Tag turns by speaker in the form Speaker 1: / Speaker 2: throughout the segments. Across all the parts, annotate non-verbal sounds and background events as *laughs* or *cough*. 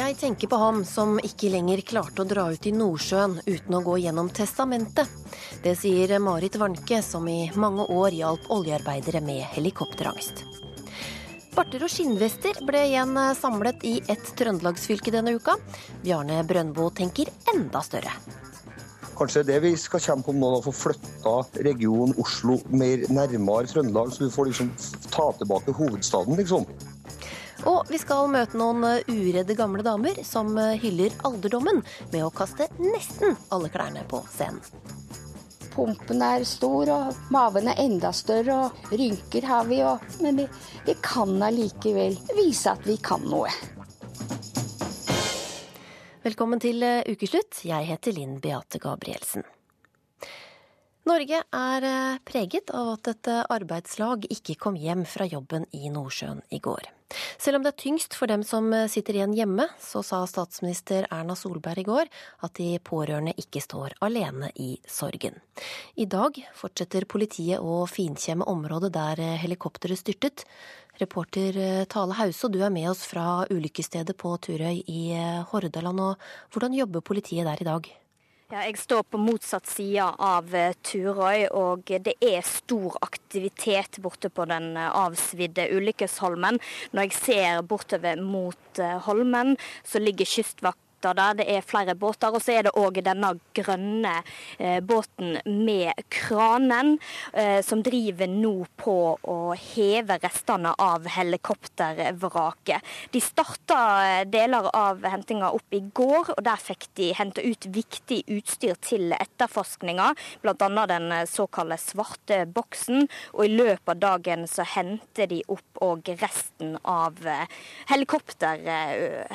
Speaker 1: Jeg tenker på ham som ikke lenger klarte å dra ut i Nordsjøen uten å gå gjennom testamentet. Det sier Marit Warnke, som i mange år hjalp oljearbeidere med helikopterangst. Barter og skinnvester ble igjen samlet i ett trøndelagsfylke denne uka. Bjarne Brøndbo tenker enda større.
Speaker 2: Kanskje det vi skal kjempe om nå, å få flytta regionen Oslo mer nærmere Trøndelag, så vi får liksom ta tilbake hovedstaden, liksom.
Speaker 1: Og vi skal møte noen uredde gamle damer som hyller alderdommen med å kaste nesten alle klærne på scenen.
Speaker 3: Pumpen er stor, og maven er enda større, og rynker har vi. òg. men vi, vi kan allikevel vise at vi kan noe.
Speaker 1: Velkommen til ukeslutt. Jeg heter Linn Beate Gabrielsen. Norge er preget av at et arbeidslag ikke kom hjem fra jobben i Nordsjøen i går. Selv om det er tyngst for dem som sitter igjen hjemme, så sa statsminister Erna Solberg i går at de pårørende ikke står alene i sorgen. I dag fortsetter politiet å finkjemme området der helikopteret styrtet. Reporter Tale Hause, du er med oss fra ulykkesstedet på Turøy i Hordaland. og Hvordan jobber politiet der i dag?
Speaker 4: Ja, jeg står på motsatt side av Turøy, og det er stor aktivitet borte på den avsvidde Ulykkesholmen. Når jeg ser bortover mot Holmen, så ligger Kystvakten der. Det er flere båter. Og så er det òg denne grønne eh, båten med kranen, eh, som driver nå på å heve restene av helikoptervraket. De starta deler av hentinga opp i går, og der fikk de hente ut viktig utstyr til etterforskninga, bl.a. den såkalte svarte boksen. Og i løpet av dagen så henter de opp òg resten av helikopter,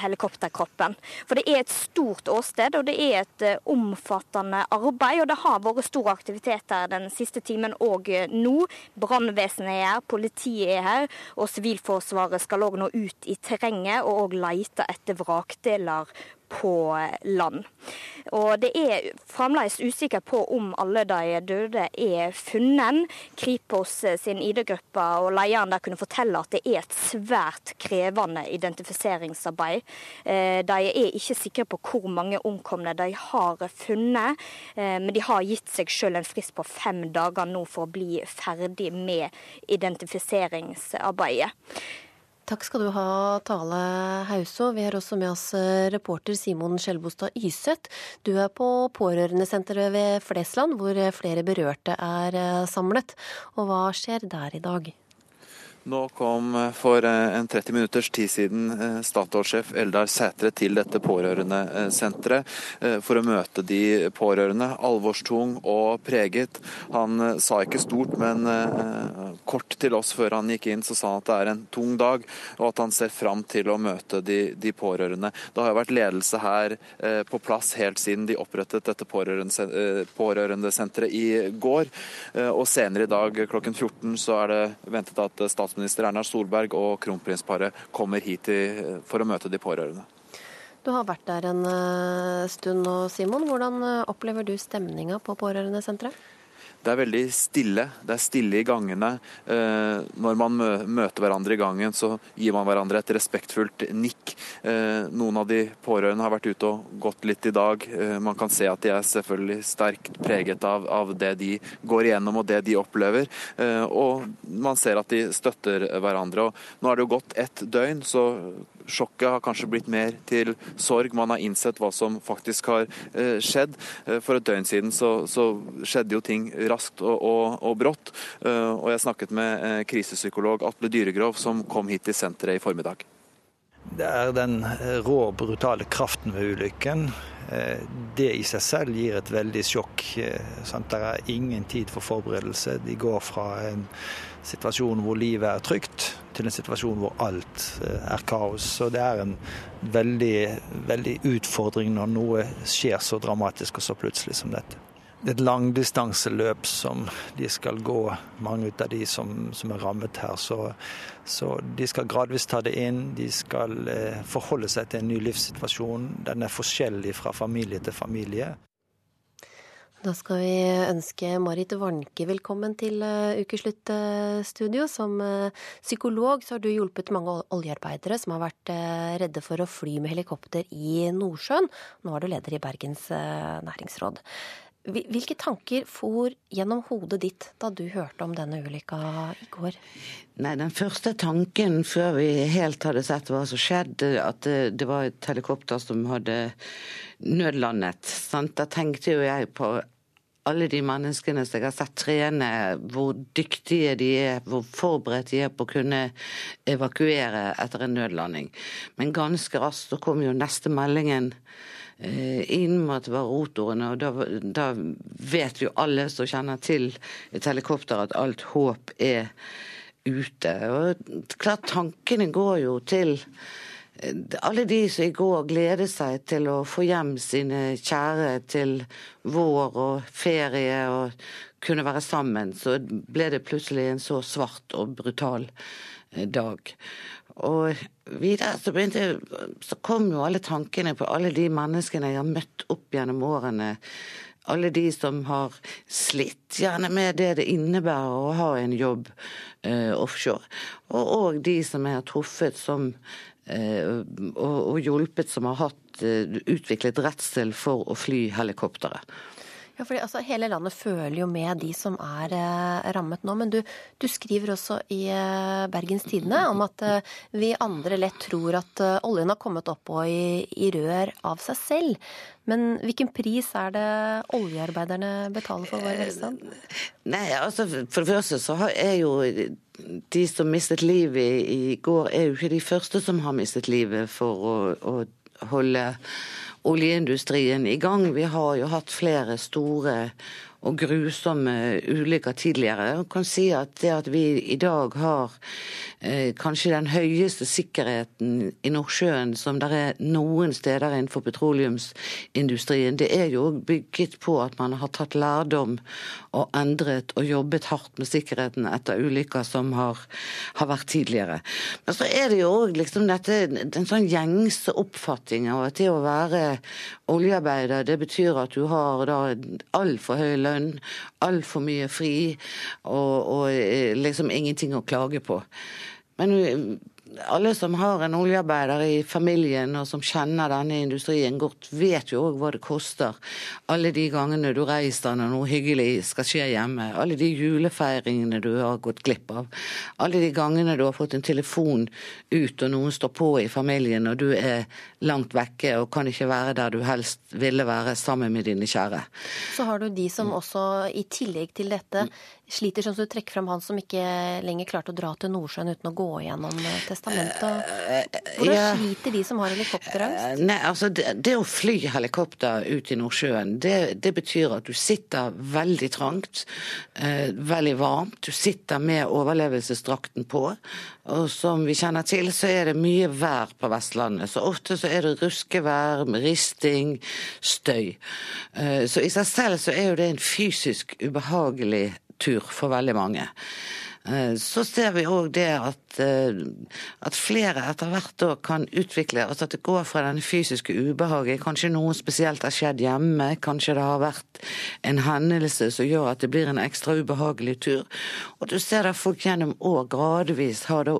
Speaker 4: helikopterkroppen. For det er et stort åsted, og det er et omfattende arbeid. Og det har vært stor aktivitet her den siste timen og nå. Brannvesenet er her, politiet er her, og Sivilforsvaret skal òg nå ut i terrenget og òg lete etter vrakdeler på land. Og det er fremdeles usikker på om alle de døde er funnet. Kripos sin ID-gruppe og lederen der kunne fortelle at det er et svært krevende identifiseringsarbeid. De er ikke sikre på hvor mange omkomne de har funnet, men de har gitt seg selv en frist på fem dager nå for å bli ferdig med identifiseringsarbeidet.
Speaker 1: Takk skal du ha, Tale Hauso. Vi har også med oss reporter Simon Skjelbostad Yseth. Du er på pårørendesenteret ved Flesland, hvor flere berørte er samlet. Og hva skjer der i dag?
Speaker 5: Nå kom for en 30 minutters tid siden Statoil-sjef Eldar Sætre til dette pårørendesenteret for å møte de pårørende. Alvorstung og preget. Han sa ikke stort, men kort til oss før han gikk inn, så sa han at det er en tung dag, og at han ser fram til å møte de, de pårørende. Det har jo vært ledelse her på plass helt siden de opprettet dette pårørendesenteret i går. Og senere i dag klokken 14 så er det ventet at statsministeren statsminister Erna Solberg og kronprinsparet kommer hit for å møte de pårørende.
Speaker 1: Du har vært der en stund nå, Simon. Hvordan opplever du stemninga på pårørendesenteret?
Speaker 5: Det er veldig stille. Det er stille i gangene. Når man møter hverandre i gangen, så gir man hverandre et respektfullt nikk. Noen av de pårørende har vært ute og gått litt i dag. Man kan se at de er selvfølgelig sterkt preget av, av det de går igjennom og det de opplever. Og man ser at de støtter hverandre. Og nå er det jo gått ett døgn, så Sjokket har kanskje blitt mer til sorg. Man har innsett hva som faktisk har skjedd. For et døgn siden så, så skjedde jo ting raskt og, og, og, brått. Og jeg snakket med krisepsykolog Atle Dyregrov, som kom hit til senteret i formiddag.
Speaker 6: Det er den rå, brutale kraften ved ulykken. Det i seg selv gir et veldig sjokk. Det er ingen tid for forberedelse. De går fra en situasjon hvor livet er trygt, til en situasjon hvor alt er kaos. Så det er en veldig, veldig utfordring når noe skjer så dramatisk og så plutselig som dette. Det er et langdistanseløp som de skal gå, mange av de som, som er rammet her. Så, så, de skal gradvis ta det inn. De skal eh, forholde seg til en ny livssituasjon. Den er forskjellig fra familie til familie.
Speaker 1: Da skal vi ønske Marit Warnke velkommen til Ukesluttstudio. Som eh, psykolog så har du hjulpet mange oljearbeidere som har vært eh, redde for å fly med helikopter i Nordsjøen. Nå er du leder i Bergens næringsråd. Hvilke tanker for gjennom hodet ditt da du hørte om denne ulykka i går?
Speaker 7: Nei, Den første tanken før vi helt hadde sett hva som skjedde, at det, var et helikopter som hadde nødlandet. Sant? Da tenkte jo jeg på alle de menneskene som jeg har sett trene, hvor dyktige de er, hvor forberedt de er på å kunne evakuere etter en nødlanding. Men ganske raskt så kom jo neste meldingen inn med at det var rotorene, og da, da, vet jo alle som kjenner til et helikopter at alt håp er ute. Og klart tankene går jo til alle de som i går gledet seg til å få hjem sine kjære til vår og ferie og kunne være sammen, så ble det plutselig en så svart og brutal eh, dag. Og videre så, begynte, så kom jo alle tankene på alle de menneskene jeg har møtt opp gjennom årene. Alle de som har slitt gjerne med det det innebærer å ha en jobb eh, offshore. Og, og de som jeg har truffet som Eh, og, og hjulpet som har hatt eh, utviklet redsel for å fly helikopteret.
Speaker 1: Ja, fordi altså, Hele landet føler jo med de som er eh, rammet nå. Men du, du, skriver også i eh, Bergens Tidende om at eh, vi andre lett tror at eh, oljen har kommet opp og i, i, rør av seg selv. Men hvilken pris er det oljearbeiderne betaler for vår velstand?
Speaker 7: Nei, altså For det første så er jo de som mistet livet i går, er jo ikke de første som har mistet livet for å, å holde oljeindustrien i gang. Vi har jo hatt flere store og grusomme ulykker tidligere. Jeg kan si at det at vi i dag har eh, kanskje den høyeste sikkerheten i Nordsjøen som det er noen steder innenfor petroleumsindustrien, det er jo bygget på at man har tatt lærdom og endret og jobbet hardt med sikkerheten etter ulykker som har, har vært tidligere. Men så er det jo òg liksom dette en sånn gjengse oppfatning av at det å være oljearbeider, det betyr at du har da altfor høy lønn lønn, altfor mye fri og, og eh, liksom ingenting å klage på. Men eh, alle som har en oljearbeider i familien og som kjenner denne industrien godt, vet jo òg hva det koster. Alle de gangene du reiser når noe hyggelig skal skje hjemme. Alle de julefeiringene du har gått glipp av. Alle de gangene du har fått en telefon ut og noen står på i familien og du er langt vekke og kan ikke være der du helst ville være sammen med dine kjære.
Speaker 1: Så har du de som også, i tillegg til dette, sliter, sånn som du trekker fram han som ikke lenger klarte å dra til Nordsjøen uten å gå gjennom eh, testamentet. Hvordan ja. sliter de som har helikopterangst?
Speaker 7: Eh, nei, altså det, det, å fly helikopter ut i Nordsjøen, det, det, betyr at du sitter veldig trangt, eh, veldig varmt. Du sitter med overlevelsesdrakten på. Og som vi kjenner til, så er det mye vær på Vestlandet. Så ofte så er det ruskevær risting, støy. Eh, så i seg selv så er jo det en fysisk ubehagelig tur for veldig mange. Eh, så ser vi òg det at, eh, at, flere etter hvert da kan utvikle altså At det går fra den fysiske ubehaget. Kanskje noe spesielt har skjedd hjemme. Kanskje det har vært en hendelse som gjør at det blir en ekstra ubehagelig tur. Og du ser at folk gjennom år gradvis har da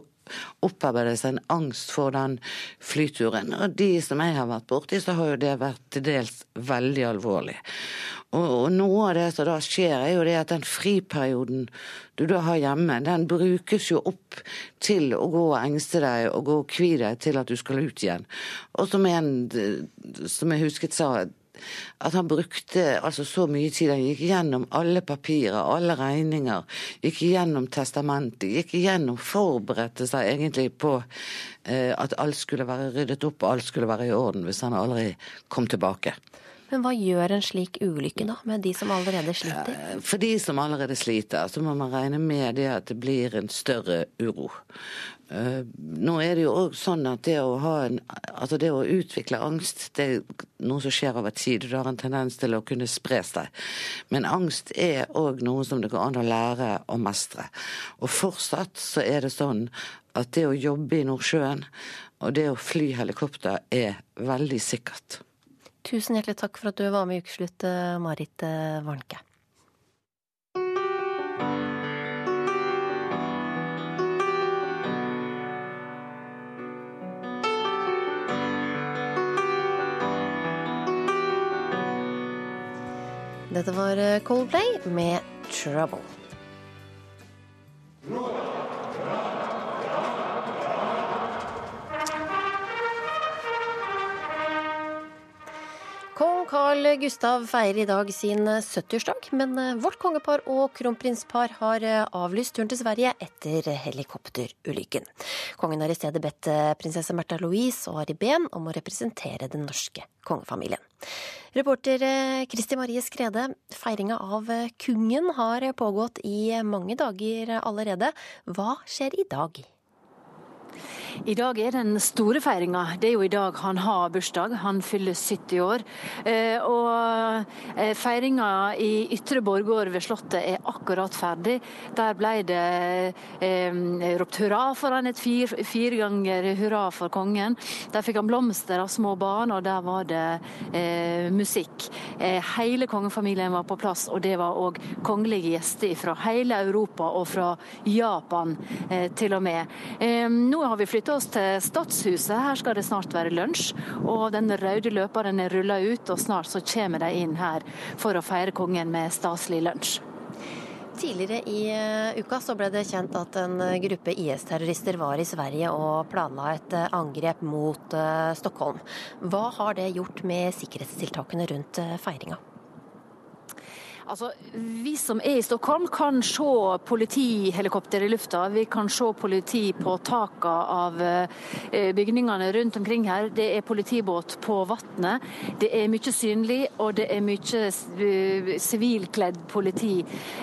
Speaker 7: opparbeidet seg en angst for den flyturen. Og de som jeg har vært borti, så har jo det vært til dels veldig alvorlig. Og, og, noe av det som da skjer, er jo det at den friperioden du da har hjemme, den brukes jo opp til å gå og engste deg og gå og kvi deg til at du skal ut igjen. Og som en som jeg husket sa, at han brukte altså så mye tid. Han gikk gjennom alle papirer, alle regninger. Gikk gjennom testamentet. Gikk gjennom, forberedte seg egentlig på eh, at alt skulle være ryddet opp og alt skulle være i orden hvis han aldri kom tilbake.
Speaker 1: Men hva gjør en slik ulykke da, med de som allerede sliter?
Speaker 7: For de som allerede sliter, så må man regne med det at det blir en større uro. Eh, nå er det jo òg sånn at det å, en, altså det å utvikle angst, det er noe som skjer over tid. Det har en tendens til å kunne spre seg. Men angst er òg noe som det går an å lære å mestre. Og fortsatt så er det sånn at det å jobbe i Nordsjøen og det å fly helikopter er veldig sikkert.
Speaker 1: Tusen hjertelig takk for at du var med i Ukeslutt, Marit Warnke. Dette var eh, Coldplay med 'Trouble'. Carl Gustav feirer i dag sin 70-årsdag, men eh, vårt kongepar og kronprinspar har eh, avlyst turen til Sverige etter helikopterulykken. Kongen har i stedet bedt eh, prinsesse Märtha Louise og Ari Behn om å representere den norske kongefamilien. Reporter Kristi Marie Skrede, feiringa av kungen har pågått i mange dager allerede. Hva skjer i dag?
Speaker 8: I dag er den store feiringa. Det er jo i dag han har bursdag. Han fyller 70 år. Eh, og eh, feiringa i Ytre Borgård ved Slottet er akkurat ferdig. Der ble det eh, ropt hurra for han, et fire, fire ganger hurra for kongen. Der fikk han blomster av små barn, og der var det musikk. Hele kongefamilien var på plass, og det var òg kongelige gjester fra hele Europa og fra Japan til og med. nå har vi flyttet flytte oss til Stadshuset. Her skal det snart være lunsj. Og den røde løperen er rulla ut, og snart så kommer de inn her for å feire kongen med staselig lunsj.
Speaker 1: Tidligere i eh, uka så ble det kjent at en gruppe IS-terrorister var i Sverige og planla et eh, angrep mot eh, Stockholm. Hva har det gjort med sikkerhetstiltakene rundt feiringa?
Speaker 8: Altså, Vi som er i Stockholm kan se politihelikopter i lufta. Vi kan se politi på takene av eh, bygningene rundt omkring her. Det er politibåt på vannet. Det er mye synlig, og det er mye eh, sivilkledd politi.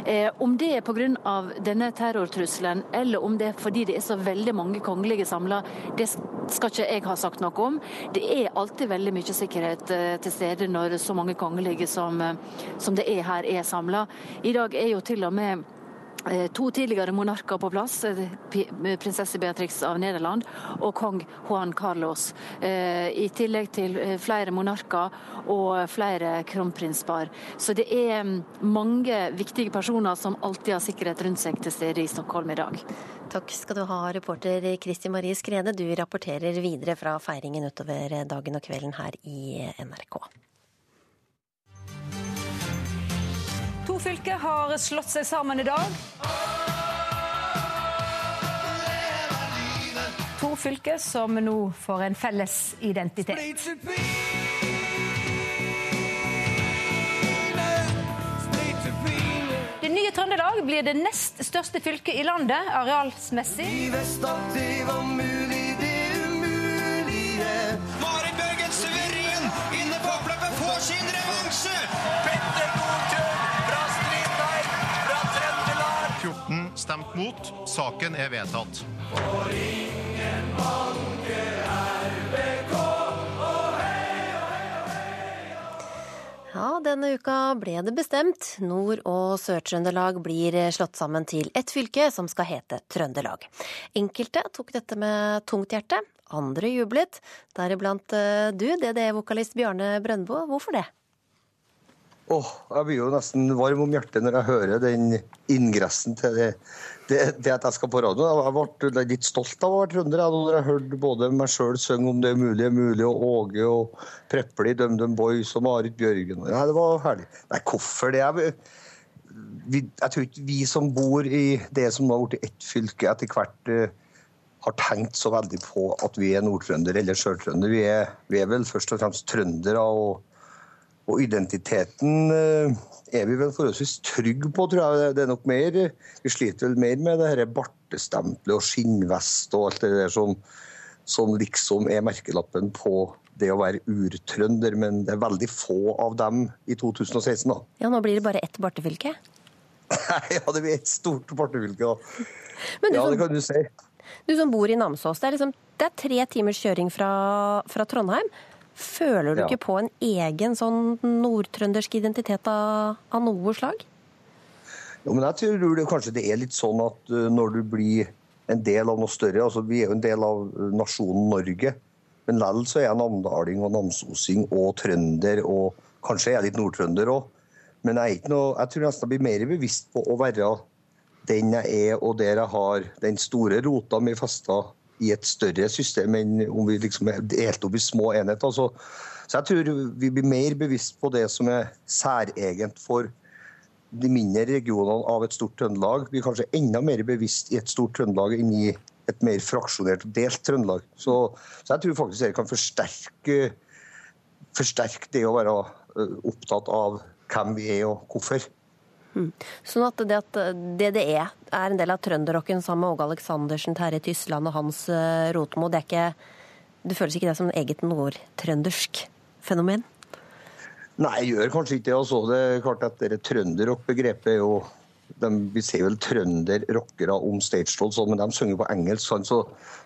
Speaker 8: Eh, om det er pga. denne terrortrusselen, eller om det er fordi det er så veldig mange kongelige samla, det skal ikke jeg ha sagt noe om. Det er alltid veldig mye sikkerhet til stede når så mange kongelige som, som det er her er samla. I dag er jo til og med eh, To tidligere monarker på plass, eh, prinsesse Beatrix av Nederland og kong Juan Carlos. Eh, I tillegg til flere monarker og flere kronprinspar. Så det er mm, mange viktige personer som alltid har sikkerhet rundt seg til stede i Stockholm i dag.
Speaker 1: Takk skal du ha, reporter Kristi Marie Skrede. Du rapporterer videre fra feiringen utover dagen og kvelden her i NRK.
Speaker 9: To fylker har slått seg sammen i dag. To fylker som nå får en felles identitet. Det nye Trøndelag blir det nest største fylket i landet arealsmessig. Marit Bjørgen, suveren, inne på oppløpet, får sin revansje! Petter Northug
Speaker 10: 14 stemt mot. Saken er vedtatt.
Speaker 1: Ja, denne uka ble det bestemt. Nord- og Sør-Trøndelag blir slått sammen til ett fylke som skal hete Trøndelag. Enkelte tok dette med tungt hjerte, andre jublet. Deriblant eh, du, DDE-vokalist Bjarne Brøndbo. Hvorfor det?
Speaker 2: Åh, jeg blir jo nesten varm om hjertet når jeg hører den ingressen til det, det, det at jeg skal på radio. Jeg ble litt stolt av å være trønder når jeg hørte både meg sjøl synge om det umulige er mulig, og Åge og Prepple i DumDum Boys og Marit Bjørgen. Ja, det var herlig. Nei, hvorfor det? Jeg, vi, jeg tror ikke vi som bor i det som nå har blitt ett fylke, etter hvert uh, har tenkt så veldig på at vi er nordtrønder eller sjøltrønder. Vi, vi er vel først og fremst trøndere. og og identiteten eh, er vi vel forholdsvis trygge på, tror jeg. Det er nok mer, Vi sliter vel mer med det dette bartestempelet og skinnvest og alt det der som, som liksom er merkelappen på det å være urtrønder, men det er veldig få av dem i 2016. da.
Speaker 1: Ja, Nå blir det bare ett bartefylke? *laughs*
Speaker 2: ja, det blir ett stort bartefylke, da. ja, som, det kan du si.
Speaker 1: Du som bor i Namsos, det er, liksom, det er tre timers kjøring fra, fra Trondheim. Føler du ja. ikke på en egen sånn nordtrøndersk identitet av, av, noe slag?
Speaker 2: Jo, men jeg tror det, kanskje det er litt sånn at uh, når du blir en del av noe større altså Vi er jo en del av nasjonen Norge. Men likevel så er jeg namdaling og namsosing og trønder, og kanskje er jeg litt nordtrønder òg. Men jeg, er ikke noe, jeg tror nesten jeg blir mer bevisst på å være den jeg er, og der jeg har den store rota mi festa i et større system enn om vi liksom er delt opp i små enheter. Så, så jeg tror vi blir mer bevisst på det som er særegent for de mindre regionene av et stort Trøndelag. Vi er kanskje enda mer bevisst i et stort Trøndelag enn i et mer fraksjonert og delt Trøndelag. Så, så jeg tror faktisk det kan forsterke, forsterke det å være opptatt av hvem vi er og hvorfor.
Speaker 1: Mm. Sånn at det at DDE er en del av trønderrocken sammen med Åge Aleksandersen, Terje Tysland og Hans Rotmo, det, er ikke, det føles ikke det som et eget nordtrøndersk fenomen?
Speaker 2: Nei, jeg gjør kanskje ikke det. Altså. Det er klart at det Trønderrock-begrepet er jo de, Vi ser vel trønderrockere om stage sånn, men de synger på engelsk. Så,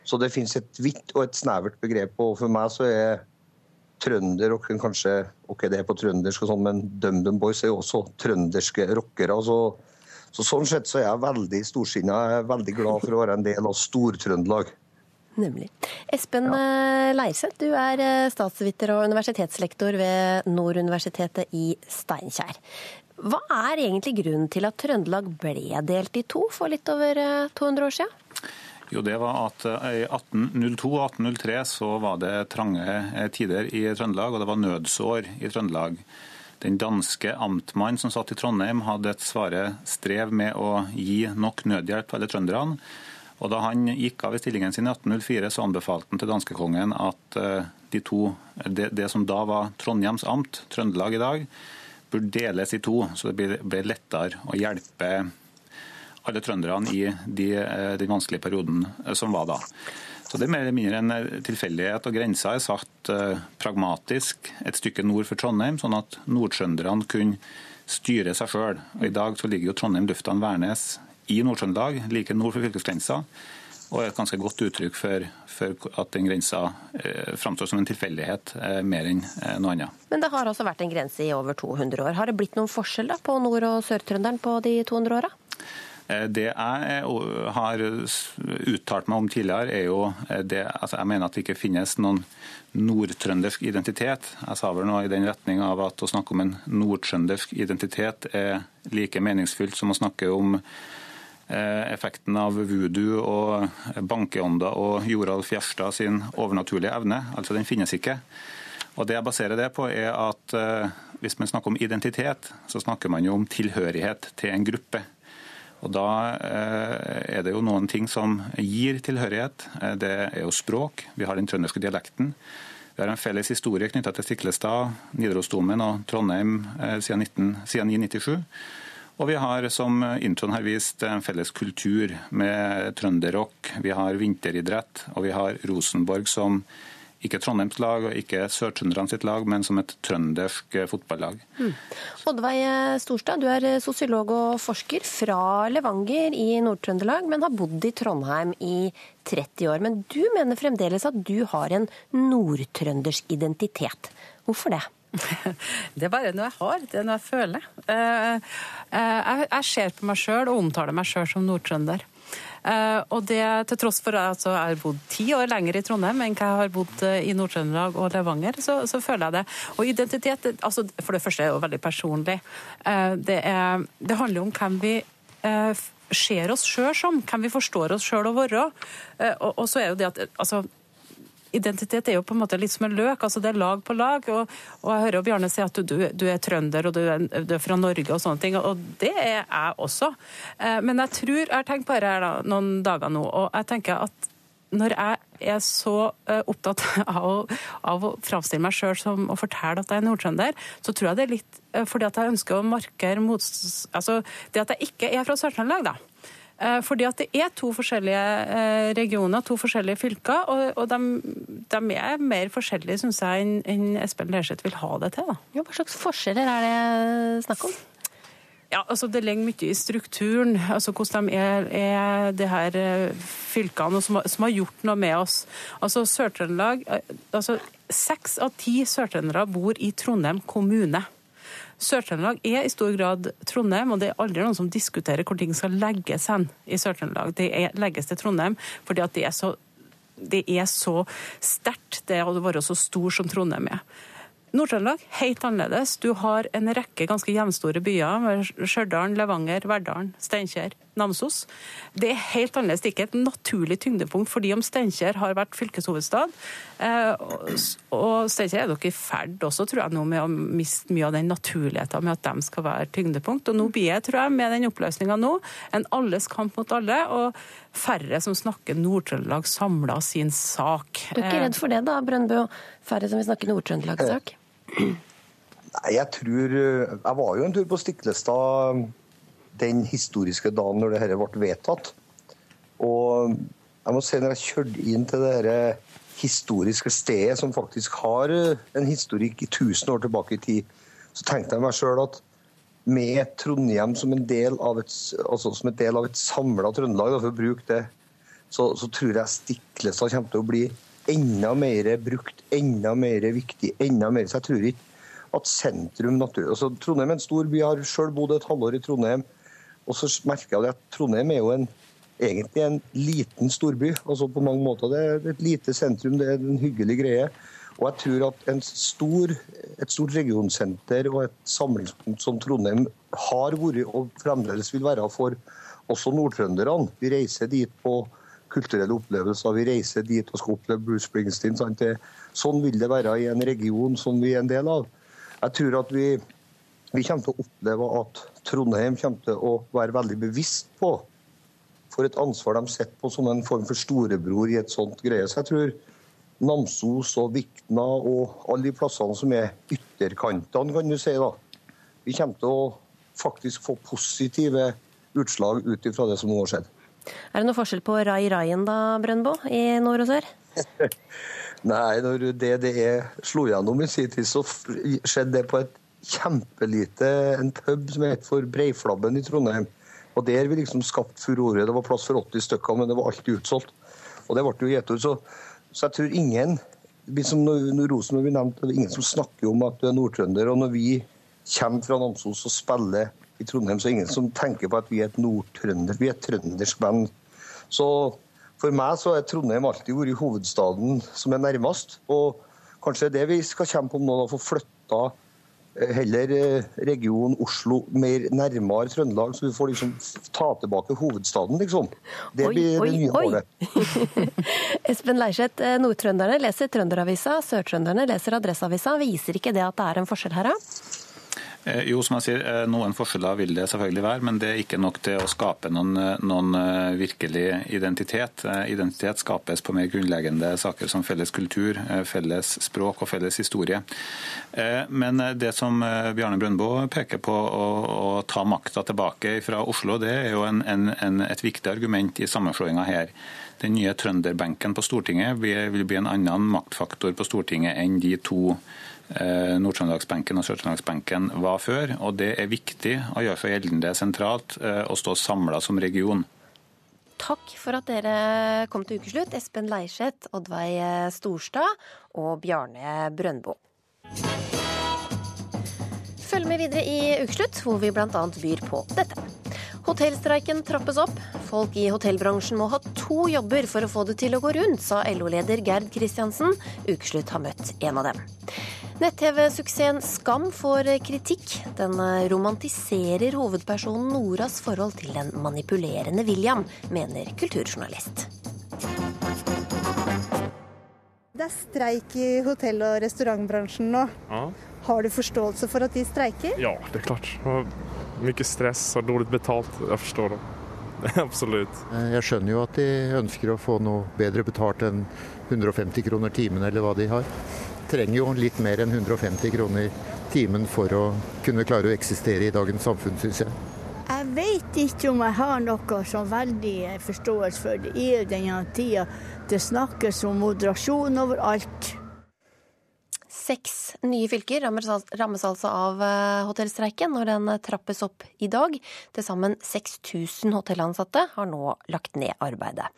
Speaker 2: så, det finnes et vidt og et snevert begrep. Og for meg så er trønderrocken kanskje OK, det er på trøndersk, og sånn, men DumDum Boys er jo også trønderske rockere. Så, så, sånn sett så er jeg veldig storsinna. Jeg er veldig glad for å være en del av Stor-Trøndelag.
Speaker 1: Nemlig. Espen ja. Eh, Leirseth, du er eh, statsviter og universitetslektor ved Nord universitetet i Steinkjer. Hva er egentlig grunnen til at Trøndelag ble delt i to for litt over 200 eh, år siden?
Speaker 11: Jo, det var at I 1802 og 1803 så var det trange tider i Trøndelag, og det var nødsår i Trøndelag. Den danske amtmannen som satt i Trondheim, hadde et svare strev med å gi nok nødhjelp til alle trønderne. Og Da han gikk av i stillingen sin i 1804, så anbefalte han til danskekongen at eh, de to, det, det, som da var Trondheims amt, Trøndelag i dag, burde deles i to, så det ble lettere å hjelpe alle trønderne i de, eh, den vanskelige perioden eh, som var da. Så Det er mer eller mindre en tilfeldighet. og Grensa er satt pragmatisk et stykke nord for Trondheim, sånn at nordtrønderne kunne styre seg sjøl. I dag så ligger jo Trondheim lufthavn Værnes i Nord-Trøndelag, like nord for fylkesgrensa. Og et ganske godt uttrykk for, for at den grensa eh, framstår som en tilfeldighet eh, mer enn eh, noe annet.
Speaker 1: Men det har altså vært en grense i over 200 år. Har det blitt noen forskjell da, på Nord- og Sør-Trønderen på de 200 åra?
Speaker 11: Eh, det jeg har uttalt meg om tidligere, er jo eh, det altså Jeg mener at det ikke finnes noen nordtrøndersk identitet. Jeg sa vel noe i den retning av at å snakke om en nordtrøndersk identitet er like meningsfylt som å snakke om Eh, effekten av voodoo og bankeånder og Joralf Gjerstad sin overnaturlige evne. Altså, Den finnes ikke. Og Det jeg baserer det på, er at eh, hvis man snakker om identitet, så snakker man jo om tilhørighet til en gruppe. Og Da eh, er det jo noen ting som gir tilhørighet. Det er jo språk. Vi har den trønderske dialekten. Vi har en felles historie knytta til Stiklestad, Nidarosdomen og Trondheim 19, siden 1997. Og vi har, som introen har vist, en felles kultur med trønderrock. Vi har vinteridrett, og vi har Rosenborg som ikke Trondheims lag og ikke Sør-Trønderne sitt lag, men som et trøndersk fotballag. Mm.
Speaker 1: Oddveig Storstad, du er sosiolog og forsker fra Levanger i Nord-Trøndelag, men har bodd i Trondheim i 30 år. Men du mener fremdeles at du har en nordtrøndersk identitet. Hvorfor det? *laughs*
Speaker 12: Det er bare noe jeg har, det er noe jeg føler. Eh, eh, jeg ser på meg sjøl og omtaler meg sjøl som nordtrønder. Uh, og det til tross for at jeg har bodd ti år lenger i Trondheim enn jeg har bodd i Nord-Trøndelag og Levanger, så, så, føler jeg det. Og identitet altså, For det første er jo veldig personlig. Uh, det, er, det, handler om hvem vi ser oss sjøl som, hvem vi forstår oss sjøl å være. Og, og, så er jo det at altså, identitet er jo på en måte litt som en løk. altså Det er lag på lag. Og, og jeg hører jo Bjarne si at du, du, er trønder og du er, du er, fra Norge og sånne ting. Og det er jeg også. Eh, men jeg tror Jeg har tenkt på dette da, noen dager nå, og jeg tenker at når jeg er så uh, opptatt *laughs* av å, av å framstille meg sjøl som å fortelle at jeg er nordtrønder, så tror jeg det er litt uh, fordi at jeg ønsker å markere mot... Altså det at jeg ikke er fra Sør-Trøndelag, da. Eh, fordi at det er to forskjellige eh, regioner, to forskjellige fylker, og, de, de er mer forskjellige, syns jeg, enn Espen Lerseth vil ha det til. Da.
Speaker 1: Ja, hva slags forskjeller er det snakk om?
Speaker 12: Ja, altså Det ligger mye i strukturen, altså hvordan de er, er de her eh, fylkene som, som, har gjort noe med oss. Altså Sør-Trøndelag, altså Seks av ti sørtrøndere bor i Trondheim kommune. Sør-Trøndelag er i stor grad Trondheim, og det er aldri noen som diskuterer hvor ting skal legges hen i Sør-Trøndelag. Det legges til Trondheim fordi at det er så det er så sterkt, det å være så stor som Trondheim er. Nord-Trøndelag helt annerledes. Du har en rekke ganske jevnstore byer. Stjørdal, Levanger, Verdalen, Steinkjer, Namsos. Det er helt annerledes. Det er ikke et naturlig tyngdepunkt fordi om Steinkjer har vært fylkeshovedstad. Eh, og Steinkjer er dere i ferd også, tror jeg, nå med å miste mye av den naturligheten med at de skal være tyngdepunkt. Og nå blir jeg, tror jeg, med den oppløsninga nå, en alles kamp mot alle. og færre som snakker Nord-Trøndelag samla sin sak.
Speaker 1: Du er ikke redd for det da, Brøndbø? Færre som vil snakke Nord-Trøndelag-sak?
Speaker 2: Nei, jeg tror Jeg var jo en tur på Stiklestad den historiske dagen når det dette ble vedtatt. Og jeg må si når jeg kjørte inn til det dette historiske stedet, som faktisk har en historikk i 1000 år tilbake i tid, så tenkte jeg meg sjøl at med Trondheim som en del av et, altså samla Trøndelag, for å bruke det, så, så tror jeg Stiklestad kommer til å bli enda mer brukt, enda mer viktig. enda mer, Så jeg tror ikke at sentrum natur, altså Trondheim er en stor by. Jeg har sjøl bodd et halvår i Trondheim. Og så merker jeg at Trondheim er jo en, egentlig en liten storby. altså på mange måter. Det er et lite sentrum, det er en hyggelig greie. Og jeg tror at stor, et stort regionsenter og et samlingspunkt som Trondheim har vært og fremdeles vil være for også nordtrønderne. Vi reiser dit på kulturelle opplevelser. Vi reiser dit og skal oppleve Bruce Springsteen. Sant? sånn vil det være i en region som vi er en del av. Jeg tror at vi, vi kommer til å oppleve at Trondheim kommer til å være veldig bevisst på for et ansvar de sitter på som en form for storebror i et sånt greie. Så jeg tror Namsos og Vikna og alle de plassene som er ytterkantene, kan du si, da. Vi kommer til å faktisk få positive utslag ut ifra det som nå har skjedd.
Speaker 1: Er det noe forskjell på Rai Raien da, Brøndbo, i nord og sør? *laughs*
Speaker 2: Nei, når DDE slo gjennom i sin tid, så skjedde det på et kjempelite en pub som het for Breiflabben i Trondheim. Og Der vi liksom skapt furore. Det var plass for 80 stykker, men det var alltid utsolgt. Og det ble jo gjetord. Så, så, jeg tror ingen som når Rosenborg nevnte, det er ingen som snakker om at du er nordtrønder. Og når vi kommer fra Namsos og spiller i Trondheim, så er det ingen som tenker på at vi er et nordtrønder. Vi er et trøndersk band. Så for meg så er Trondheim alltid vært hovedstaden som er nærmest. Og kanskje det vi skal kjempe om nå, å få flytta Eh, heller regionen region Oslo mer nærmere Trøndelag, så vi får liksom ta tilbake hovedstaden, liksom. Det blir oi, det nye *laughs* målet.
Speaker 1: Espen Leirseth, eh, nordtrønderne leser Trønderavisa, sørtrønderne leser Adresseavisa. Viser ikke det at det er en forskjell her, da?
Speaker 11: Eh, jo, som jeg sier, eh, Noen forskjeller vil det selvfølgelig være, men det er ikke nok til å skape noen, eh, noen, virkelig identitet. Identitet skapes på mer grunnleggende saker som felles kultur, felles språk og felles historie. Men det som Bjarne Brøndbo peker på, å, å ta makta tilbake fra Oslo, det er jo en, en, et viktig argument i sammenslåinga her. Den nye trønderbenken på Stortinget vil bli en annen maktfaktor på Stortinget enn de to Nord-Trøndelagsbenken og Sør-Trøndelagsbenken var før. og Det er viktig å gjøre seg gjeldende sentralt eh, og stå samla som region.
Speaker 1: Takk for at dere kom til ukeslutt, Espen Leirseth, Oddveig Storstad og Bjarne Brøndbo. Følg med videre i Ukeslutt, hvor vi bl.a. byr på dette. Hotellstreiken trappes opp. Folk i hotellbransjen må ha to jobber for å få det til å gå rundt, sa LO-leder Gerd Kristiansen. Ukeslutt har møtt en av dem. Nett-TV-suksessen Skam får kritikk. Den romantiserer hovedpersonen Noras forhold til den manipulerende William, mener kulturjournalist.
Speaker 13: Det er streik i hotell- og restaurantbransjen nå. Ja. Har du forståelse for at de streiker?
Speaker 14: Ja, det er klart. Mye stress og dårlig betalt. Jeg forstår det. *laughs* Absolutt.
Speaker 15: Eh, jeg skjønner jo at de ønsker å få noe bedre betalt enn 150 kroner timen, eller hva de har. Trenger jo litt mer enn 150 kroner timen for å kunne klare å eksistere i dagens samfunn, syns jeg.
Speaker 16: Jeg vet ikke om jeg har noe sånn veldig forståelse for det i denne tida. Det snakkes om moderasjon overalt.
Speaker 1: Seks nye fylker rammes altså av eh, hotellstreiken når den trappes opp i dag. Til sammen 6000 hotellansatte har nå lagt ned arbeidet.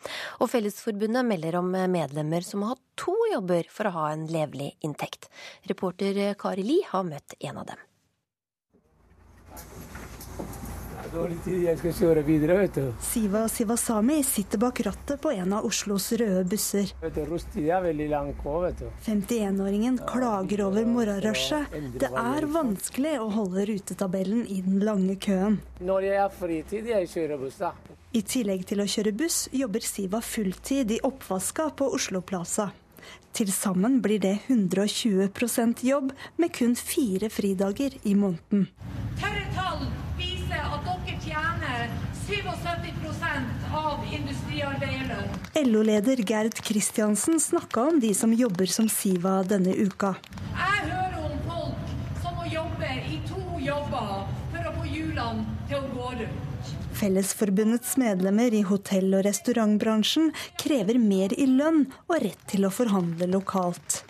Speaker 1: Og Fellesforbundet melder om medlemmer som har hatt to jobber for å ha en levelig inntekt. Reporter Kari Li har møtt en av dem.
Speaker 17: Dårlig tid. Jeg skal kjøre videre, vet du.
Speaker 13: Siva Sivasami sitter bak rattet på en av Oslos røde busser.
Speaker 17: Vet du, Rushtida er veldig lang på, vet du.
Speaker 13: 51-åringen klager over morgenrushet. Det er vanskelig å holde rutetabellen i den lange køen.
Speaker 17: Når jeg har fritid, jeg kjører buss, da.
Speaker 13: I tillegg til å kjøre buss, jobber Siva fulltid i oppvaska på Oslo Plaza. Til sammen blir det 120 jobb, med kun fire fridager i måneden.
Speaker 9: Tørre tall av industriarbeiderlønn.
Speaker 13: LO-leder Gerd Kristiansen snakka om de som jobber som Siva denne uka.
Speaker 9: Jeg hører om folk som må jobbe i to jobber for å få hjulene til å gå rundt.
Speaker 13: Fellesforbundets medlemmer i hotell- og restaurantbransjen krever mer i lønn og rett til å forhandle lokalt.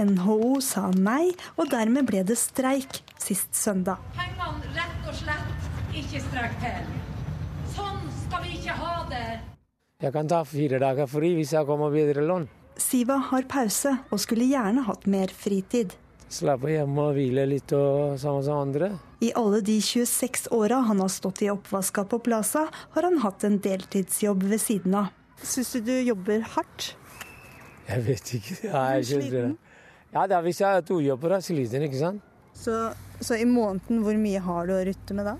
Speaker 13: NHO sa nei, og dermed ble det streik sist søndag.
Speaker 9: Pengene rett og slett ikke strekker til. Ikke ha det.
Speaker 17: Jeg kan ta fire dager fri hvis jeg kommer bedre lån.
Speaker 13: Siva har pause og skulle gjerne hatt mer fritid.
Speaker 17: Slappe hjemme og hvile litt og samme som andre.
Speaker 13: I alle de 26 åra han har stått i oppvaska på Plaza, har han hatt en deltidsjobb ved siden av. Syns du du jobber hardt?
Speaker 17: Jeg vet ikke. Ja, jeg synes det. Ja, da, Hvis jeg har to jobber, er jeg sliten, ikke sant?
Speaker 13: Så, så i måneden, hvor mye har du å rutte med da?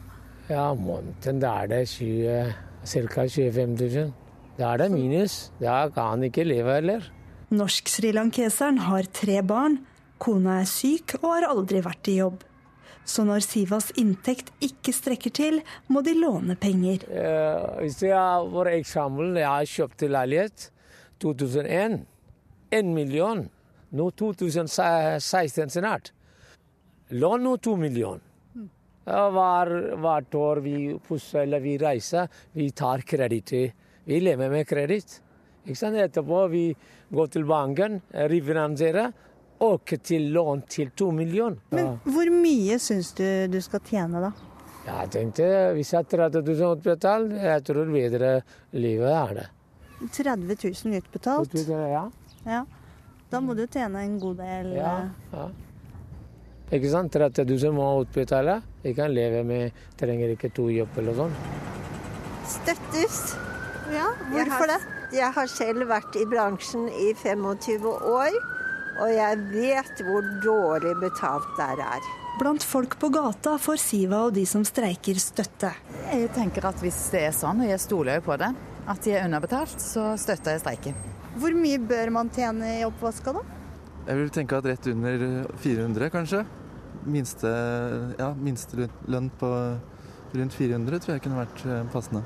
Speaker 17: Ja, måneden da er det 20, ca. 25 000. Da er det minus. Da kan han ikke leve heller.
Speaker 13: Norsk-srilankeseren har tre barn. Kona er syk og har aldri vært i jobb. Så når Sivas inntekt ikke strekker til, må de låne penger.
Speaker 17: Uh, hvis jeg for eksempel jeg har kjøpt leilighet 2001, Én million. Nå 2016 snart. Lån nå to millioner. Hver, hvert år vi pusser eller vi reiser, vi tar kreditt. Vi lever med kreditt. Etterpå vi går til banken, refinansierer og til lån til to millioner.
Speaker 13: Men hvor mye syns du du skal tjene, da?
Speaker 17: Jeg tenkte hvis jeg har 30 000 utbetalt, jeg tror bedre livet er det.
Speaker 13: 30 000 utbetalt?
Speaker 17: Ja.
Speaker 13: ja. Da må du tjene en god del.
Speaker 17: Ja,
Speaker 13: eh.
Speaker 17: ja. Ikke sant? 30 000 må utbetale. Jeg kan leve med Trenger ikke to jobber eller sånn.
Speaker 18: Støttes.
Speaker 13: Ja,
Speaker 18: Jeg
Speaker 13: hvorfor
Speaker 18: har,
Speaker 13: det?
Speaker 18: jeg har selv vært i bransjen i 25 år, og jeg vet hvor dårlig betalt der er.
Speaker 13: Blant folk på gata får Siva og de som streiker støtte.
Speaker 19: Jeg tenker at hvis det er sånn, og jeg stoler jo på det, at de er underbetalt, så støtter jeg streiken.
Speaker 13: Hvor mye bør man tjene i oppvaska, da?
Speaker 20: Jeg vil tenke at rett under 400, kanskje. Minste, ja, minstelønn på rundt 400 tror jeg kunne vært eh, passende.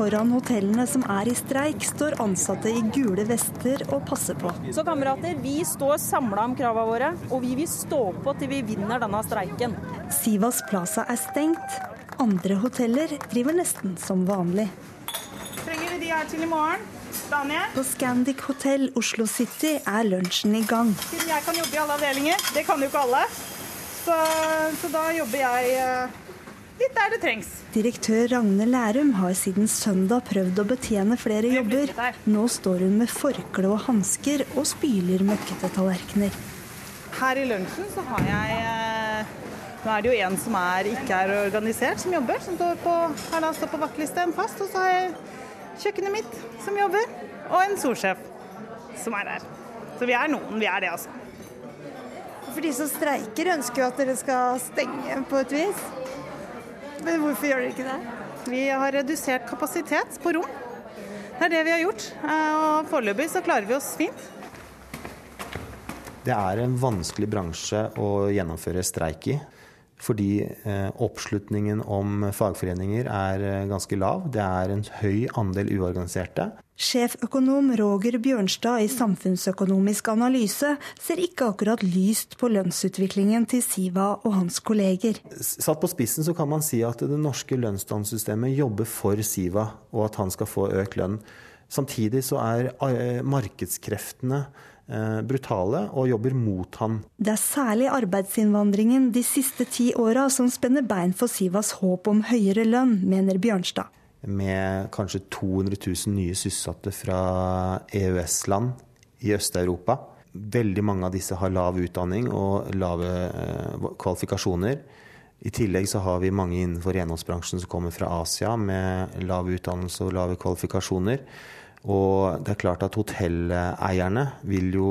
Speaker 13: Foran hotellene som er i streik, står ansatte i gule vester og passer på.
Speaker 21: Så kamerater, vi står samla om kravene våre, og vi vil stå på til vi vinner denne streiken.
Speaker 13: Sivas Plaza er stengt. Andre hoteller driver nesten som vanlig.
Speaker 21: Trenger vi de her til i morgen? Daniel?
Speaker 13: På Scandic hotell Oslo City er lunsjen i gang.
Speaker 21: Siden jeg kan jobbe i alle avdelinger, det kan jo ikke alle, så, så da jobber jeg eh, litt der det trengs.
Speaker 13: Direktør Ragne Lærum har siden søndag prøvd å betjene flere jobber. Nå står hun med forkle og hansker og spyler møkkete tallerkener.
Speaker 21: Her i lunsjen så har jeg eh, Nå er det jo en som er, ikke er organisert, som jobber. Som står på, her da står på vaktliste en fast. Og så har jeg kjøkkenet mitt som jobber, og en solsjef som er der. Så vi er noen, vi er det, altså.
Speaker 13: For de som streiker, ønsker jo at dere skal stenge på et vis. Men hvorfor gjør dere ikke det?
Speaker 21: Vi har redusert kapasitet på rom. Det er det vi har gjort. eh, Og foreløpig så klarer vi oss fint.
Speaker 22: Det er en vanskelig bransje å gjennomføre streik i. Fordi eh, oppslutningen om fagforeninger er eh, ganske lav. Det er en høy andel uorganiserte.
Speaker 13: Sjeføkonom Roger Bjørnstad i Samfunnsøkonomisk analyse ser ikke akkurat lyst på lønnsutviklingen til Siva og hans kolleger.
Speaker 22: Satt på spissen så kan man si at det norske lønnsdannelsessystemet jobber for Siva, og at han skal få økt lønn. Samtidig så er eh, markedskreftene brutale og jobber mot han.
Speaker 13: Det er særlig arbeidsinnvandringen de siste ti åra som spenner bein for Sivas håp om høyere lønn, mener Bjørnstad.
Speaker 22: Med kanskje 200 000 nye sysselsatte fra EØS-land i Øst-Europa. Veldig mange av disse har lav utdanning og lave eh, kvalifikasjoner. I tillegg så har vi mange innenfor renholdsbransjen som kommer fra Asia med lav utdannelse og lave kvalifikasjoner. Og det er klart at hotelleierne vil jo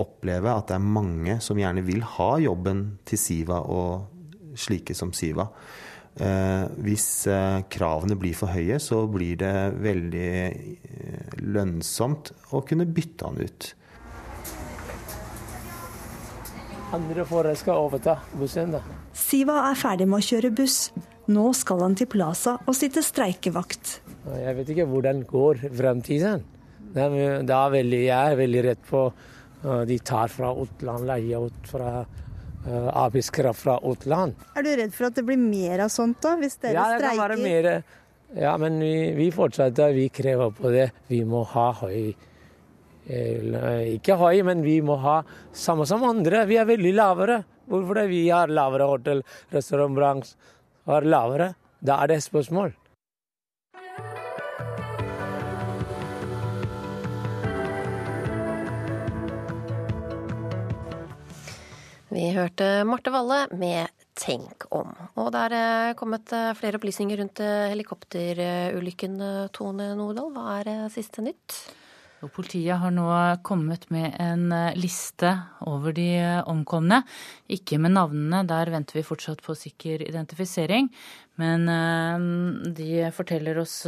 Speaker 22: oppleve at det er mange som gjerne vil ha jobben til Siva og slike som Siva. Eh, hvis eh, kravene blir for høye, så blir det veldig eh, lønnsomt å kunne bytte han ut.
Speaker 17: Andre foran skal overta bussen. da.
Speaker 13: Siva er ferdig med å kjøre buss. Nå skal han til Plaza og sitte streikevakt.
Speaker 17: Jeg vet ikke hvordan går fremtiden. Det er, det er veldig, jeg er veldig redd på uh, de tar fra utland, leier ut fra uh, arbeidskraft fra utland.
Speaker 13: Er du redd for at det blir mer av sånt da, hvis dere
Speaker 17: Ja, det kan være mer. Ja, men vi, vi fortsetter, vi krever på det. Vi må ha høy eh, Ikke høy, men vi må ha samme som andre. Vi er veldig lavere. Hvorfor det? Vi har lavere hotell, restaurantbransje har lavere. Da er det et spørsmål.
Speaker 1: Vi hørte Marte Valle med Tenk om. Og det er eh, kommet eh, flere opplysninger rundt eh, helikopterulykken, Tone Nordahl. Hva er siste nytt?
Speaker 23: Politiet har nå kommet med en liste over de omkomne. Ikke med navnene, der venter vi fortsatt på sikker identifisering. Men de forteller oss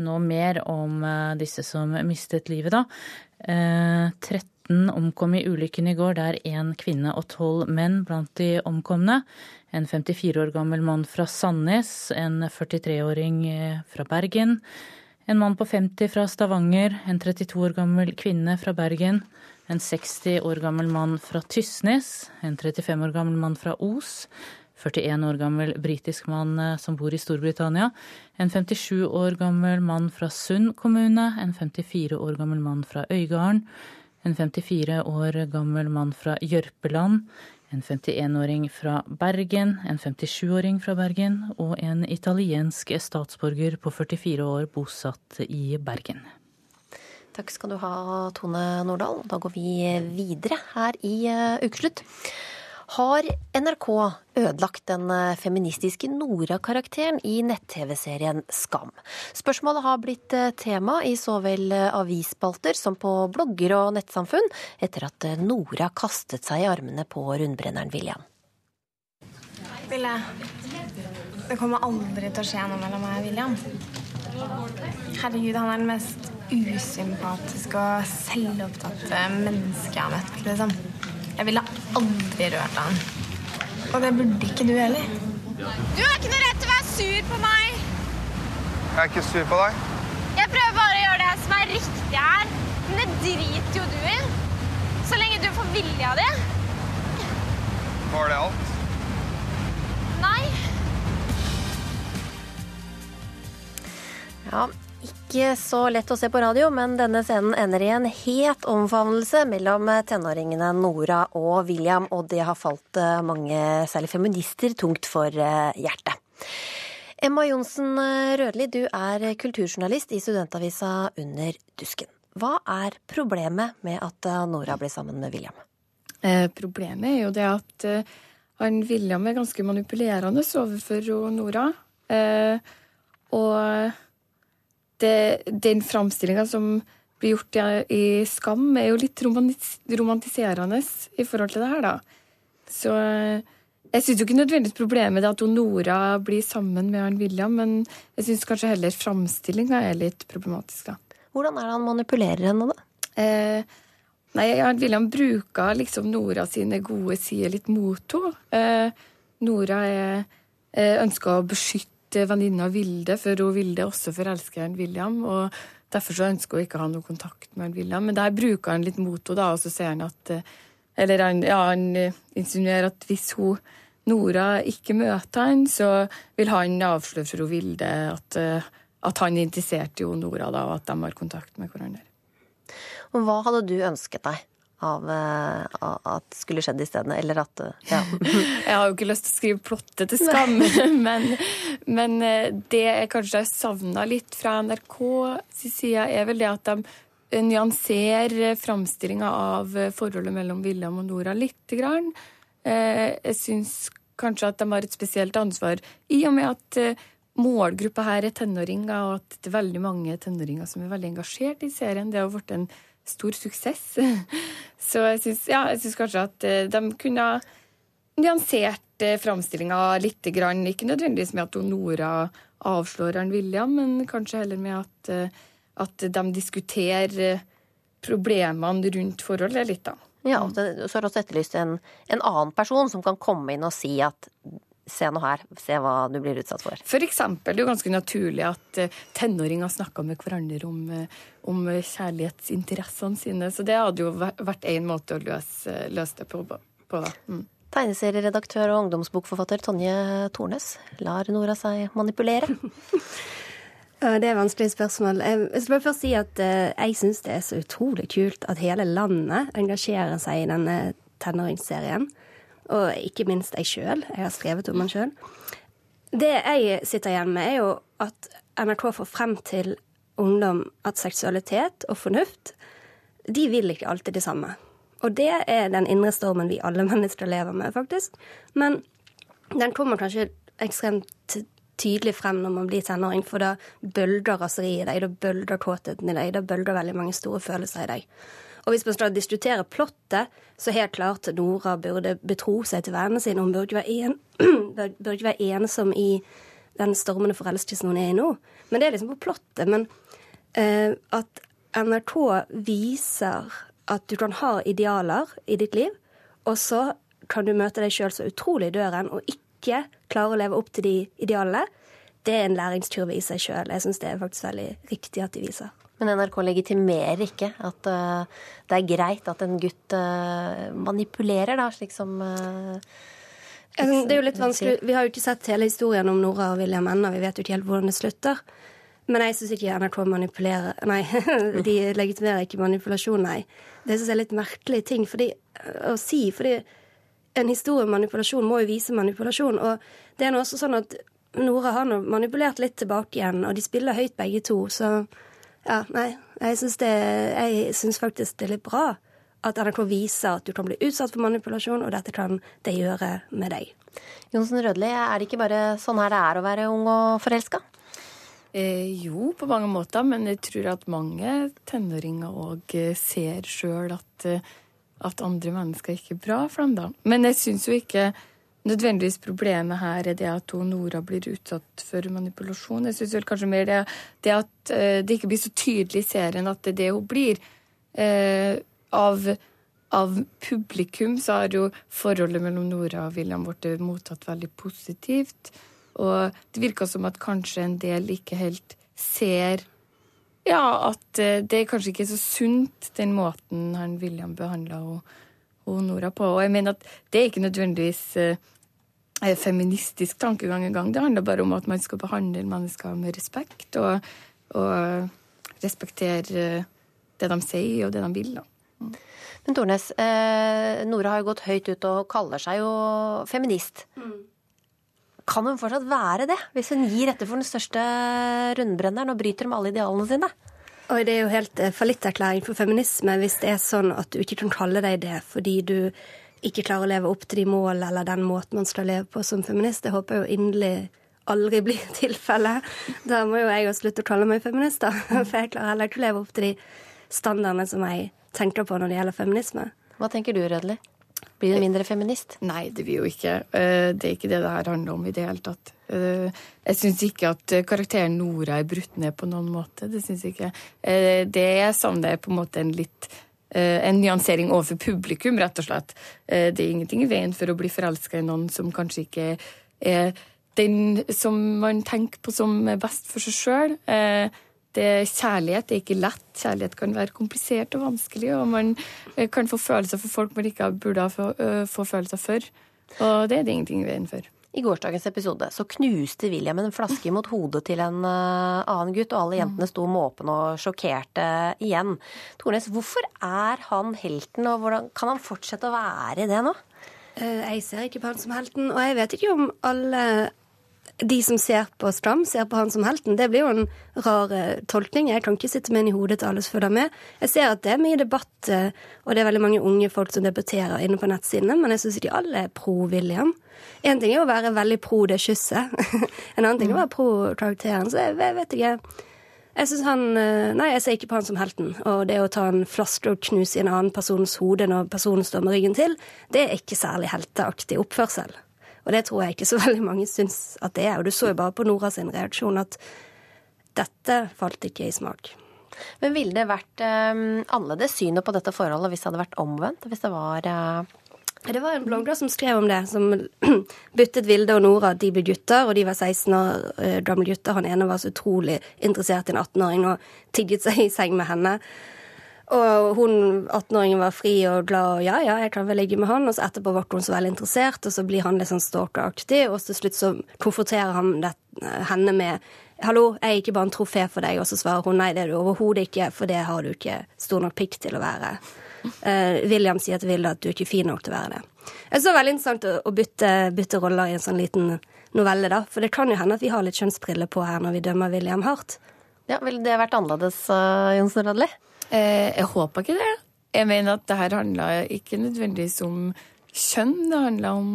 Speaker 23: nå mer om disse som mistet livet, da. 13 19 omkom i ulykken i går, der én kvinne og tolv menn blant de omkomne. En 54 år gammel mann fra Sandnes, en 43-åring eh, fra Bergen, en mann på 50 fra Stavanger, en 32 år gammel kvinne fra Bergen, en 60 år gammel mann fra Tysnes, en 35 år gammel mann fra Os, 41 år gammel britisk mann eh, som bor i Storbritannia. En 57 år gammel mann fra Sund kommune. En 54 år gammel mann fra Øygarden en 54 år gammel mann fra Jørpeland, en 51-åring fra Bergen, en 57-åring fra Bergen og en italiensk statsborger på 44 år bosatt i Bergen.
Speaker 1: Takk skal du ha, Tone Nordahl. Da går vi videre her i eh, Ukeslutt. Har NRK ødelagt den eh, feministiske Nora-karakteren i nett-TV-serien Skam? Spørsmålet har blitt eh, tema i så vel eh, avisspalter som på blogger og nettsamfunn etter at Nora kastet seg i armene på rundbrenneren William.
Speaker 24: Ville, det kommer aldri til å skje noe mellom meg og William. Herregud, han er den mest usympatiske og selvopptatte mennesket jeg har møtt. liksom. Jeg ville aldri rørt han. Og det burde ikke du heller.
Speaker 25: Du har ikke noe rett til å være sur på meg.
Speaker 26: Jeg er ikke sur på deg.
Speaker 25: Jeg prøver bare å gjøre det som er riktig her. Men det driter jo du i. Så lenge du får vilja di.
Speaker 26: Var det alt?
Speaker 25: Nei.
Speaker 1: Ja, ikke så lett å se på radio, men denne scenen ender i en het omfavnelse mellom tenåringene Nora og William, og det har falt eh, mange, særlig feminister, tungt for eh, hjertet. Emma Johnsen eh, Rødli, du er kulturjournalist i studentavisa Under dusken. Hva er problemet med at Nora blir sammen med William?
Speaker 24: Eh, problemet er jo det at eh, han William er ganske manipulerende overfor Nora. Eh, og det, den framstillinga som blir gjort i, i Skam, er jo litt romantis romantiserende i forhold til det her, da. Så eh, jeg syns jo ikke nødvendigvis problemet er at Nora blir sammen med han William, men jeg syns kanskje heller framstillinga er litt problematisk, da.
Speaker 1: Hvordan er det han manipulerer henne, da?
Speaker 24: Eh, nei, han William bruker liksom Nora sine gode sider litt mot henne. Eh, Nora er, eh, ønsker å beskytte venninna Vilde, for hun Vilde også forelsker William. og Derfor så ønsker hun ikke å ha noe kontakt med William. Men der bruker han litt mot henne, da, og så sier han at eh, Eller han, ja, han eh, insinuerer at hvis hun Nora ikke møter han, så vil han avsløre for hun Vilde at, eh, at han er interessert i Nora, da, og at de har kontakt med hverandre.
Speaker 1: Og hva hadde du ønsket deg av, eh, av at skulle skjedd isteden? Eller at eh, ja. *laughs*
Speaker 24: Jeg har jo ikke lyst til å skrive plottet til Skam, *laughs* men, men eh, det jeg kanskje har savna litt fra NRK sin side, er vel det at de nyanserer framstillinga av forholdet mellom William og Nora lite grann. Jeg syns kanskje at de har et spesielt ansvar, i og med at målgruppa her er tenåringer, og at det er veldig mange tenåringer som er veldig engasjert i serien. Det har blitt en stor suksess. *laughs* Så jeg syns ja, kanskje at eh, de kunne nyansert eh, framstillinga litt. Grann. Ikke nødvendigvis med at Nora avslår han William, men kanskje heller med at, eh, at de diskuterer problemene rundt forholdet litt, da.
Speaker 1: Ja, og så har du også etterlyst en, en annen person som kan komme inn og si at se nå her, se hva du blir utsatt for.
Speaker 24: For eksempel, det er jo ganske naturlig at eh, tenåringer snakker med hverandre om, eh, om kjærlighetsinteressene sine, så det hadde jo vært én måte å løse, løse det på. på da. Mm.
Speaker 1: Tegneserieredaktør og ungdomsbokforfatter Tonje Tornes, lar Nora seg manipulere? *laughs*
Speaker 27: Det er et vanskelig spørsmål. Jeg jeg skal bare først si at eh, jeg syns det er så utrolig kult at hele landet engasjerer seg i denne tenåringsserien. Og ikke minst jeg sjøl. Jeg har skrevet om den sjøl. Det jeg sitter igjen med, er jo at NRK får frem til ungdom at seksualitet og fornuft, de vil ikke alltid det samme. Og det er den indre stormen vi alle *laughs* mennesker lever med, faktisk. Men den kommer kanskje ekstremt tydelig frem når man blir tenåring, for da bølger raseriet i deg, da bølger kåtheten i deg, da bølger veldig mange store følelser i deg. Og hvis man skal diskutere plottet, så helt klart Nora burde betro seg til vennene sine. Hun burde en, *clears throat* burde ikke være ensom i den stormende forelskelsen hun er i nå. Men det er liksom på plottet. Men uh, at NRK viser at du kan ha idealer i ditt liv, og så kan du møte deg sjøl så utrolig i døren og ikke klare å leve opp til de idealene, det er en læringskurve i seg sjøl. Jeg syns det er faktisk veldig riktig at de viser.
Speaker 1: Men NRK legitimerer ikke at uh, det er greit at en gutt uh, manipulerer, da, slik som uh,
Speaker 27: Det er jo litt vanskelig. Vi har jo ikke sett hele historien om Nora og William ennå. Vi vet jo ikke helt hvordan det slutter. Men jeg syns ikke NRK manipulerer Nei, *laughs* de legitimerer ikke manipulasjon, nei. Det syns jeg er litt merkelig ting fordi, å si. fordi en historie om manipulasjon må jo vise manipulasjon. Og det er nå også sånn at Nora har manipulert litt tilbake igjen, og de spiller høyt begge to. Så ja, nei. Jeg syns, det, jeg syns faktisk det er litt bra at NRK viser at du kan bli utsatt for manipulasjon, og dette kan det gjøre med deg.
Speaker 1: Jonsen Rødli, er det ikke bare sånn her det er å være ung og forelska?
Speaker 24: Eh, jo, på mange måter, men jeg tror at mange tenåringer òg ser sjøl at, eh, at andre mennesker ikke er bra for dem, da. Men jeg syns jo ikke nødvendigvis problemet her er det at Nora blir utsatt for manipulasjon. Jeg syns kanskje mer det, det at eh, det ikke blir så tydelig i serien at det er det hun blir. Eh, av, av publikum så har jo forholdet mellom Nora og William blitt mottatt veldig positivt. Og det virker som at kanskje en del ikke helt ser ja, at eh, det er kanskje ikke så sunt, den måten han William behandla Nora på. Og jeg mener at det er ikke nødvendigvis eh, feministisk tankegang engang. Det handler bare om at man skal behandle mennesker med respekt, og, og respektere eh, det de sier, og det de vil. da.
Speaker 1: Men Tornes, eh, Nora har jo gått høyt ut og kaller seg jo feminist. Kan hun fortsatt være det, hvis hun gir etter for den største rundbrenneren og bryter med alle idealene sine?
Speaker 27: Og det er jo helt eh, fallitterklæring for feminisme hvis det er sånn at du ikke kan kalle deg det fordi du ikke klarer å leve opp til de mål eller den måten man skal leve på som feminist. Det håper jeg jo inderlig aldri blir *laughs* tilfellet. Da må jo jeg jo slutte å kalle meg feminist, da. *laughs* For jeg klarer heller ikke å leve opp til de standardene som jeg tenker på når det gjelder feminisme.
Speaker 1: Hva tenker du, Rødli? Blir du mindre feminist?
Speaker 24: Nei, det blir jo ikke. Eh, Det er ikke det det her handler om i det hele tatt. Eh, Jeg syns ikke at karakteren Nora er brutt ned på noen måte. Det syns jeg ikke. Det Det jeg det er på en måte en litt eh, en nyansering overfor publikum, rett og slett. Eh, Det er ingenting i veien for å bli forelska i noen som kanskje ikke er den som man tenker på som best for seg sjøl. Kjærlighet er ikke lett. Kjærlighet kan være komplisert og vanskelig, og man eh, kan få følelser for folk man ikke burde få, få følelser for. Og det er det ingenting i veien for.
Speaker 1: I gårsdagens episode så knuste William en flaske mot hodet til en uh, annen gutt, og alle jentene sto måpende og sjokkerte igjen. Tornes, hvorfor er han helten, og hvordan kan han fortsette å være det nå?
Speaker 27: Eh, Jeg ser ikke på han som helten, og jeg vet ikke om alle de som ser på Stram, ser på han som helten. Det blir jo en rar eh, tolkning. Jeg kan ikke sitte med den i hodet til alle som følger med. Jeg ser at det er mye debatt, eh, og det er veldig mange unge folk som debatterer inne på nettsidene, men jeg syns de alle er pro William. Én ting er å være veldig pro det kysset. *laughs* en annen ting er å være pro karakteren. Så jeg vet ikke. Jeg synes han, eh, nei, jeg ser ikke på han som helten. Og det å ta en flaske og knuse i en annen persons hode når personen står med ryggen til, det er ikke særlig helteaktig oppførsel. Og det tror jeg ikke så *laughs* veldig mange syns at det er. Og du så jo bare på Nora sin reaksjon at dette falt ikke i smak.
Speaker 1: Men ville det vært eh, annerledes synet på dette forholdet hvis det hadde vært omvendt? Hvis det var eh...
Speaker 27: Det var en blogger som skrev om det, som *clears throat* byttet Vilde og Nora. De ble gutter, og de var 16 år eh, gamle gutter. Han ene var så utrolig interessert i en 18-åring og tigget seg i seng med henne. Og hun 18-åringen var fri og glad og ja, ja, jeg kan vel ligge med han. Og så etterpå ble hun så veldig interessert, og så blir han litt sånn stalkeraktig. Og til slutt så konfronterer han det, henne med Hallo, jeg er ikke bare en trofé for deg. Og så svarer hun nei, det er du overhodet ikke, for det har du ikke stor nok pikk til å være. Uh, William sier til Vilde at du er ikke fin nok til å være det. Det er veldig interessant å, å bytte, bytte, roller i en sånn liten novelle, da. For det kan jo hende at vi har litt kjønnsbriller på her når vi dømmer William hardt.
Speaker 1: Ja, Ville det vært annerledes, uh, Jonsen Radli?
Speaker 24: Eh, jeg håper ikke det. Jeg mener at det her handla ikke nødvendigvis om kjønn. Det handla om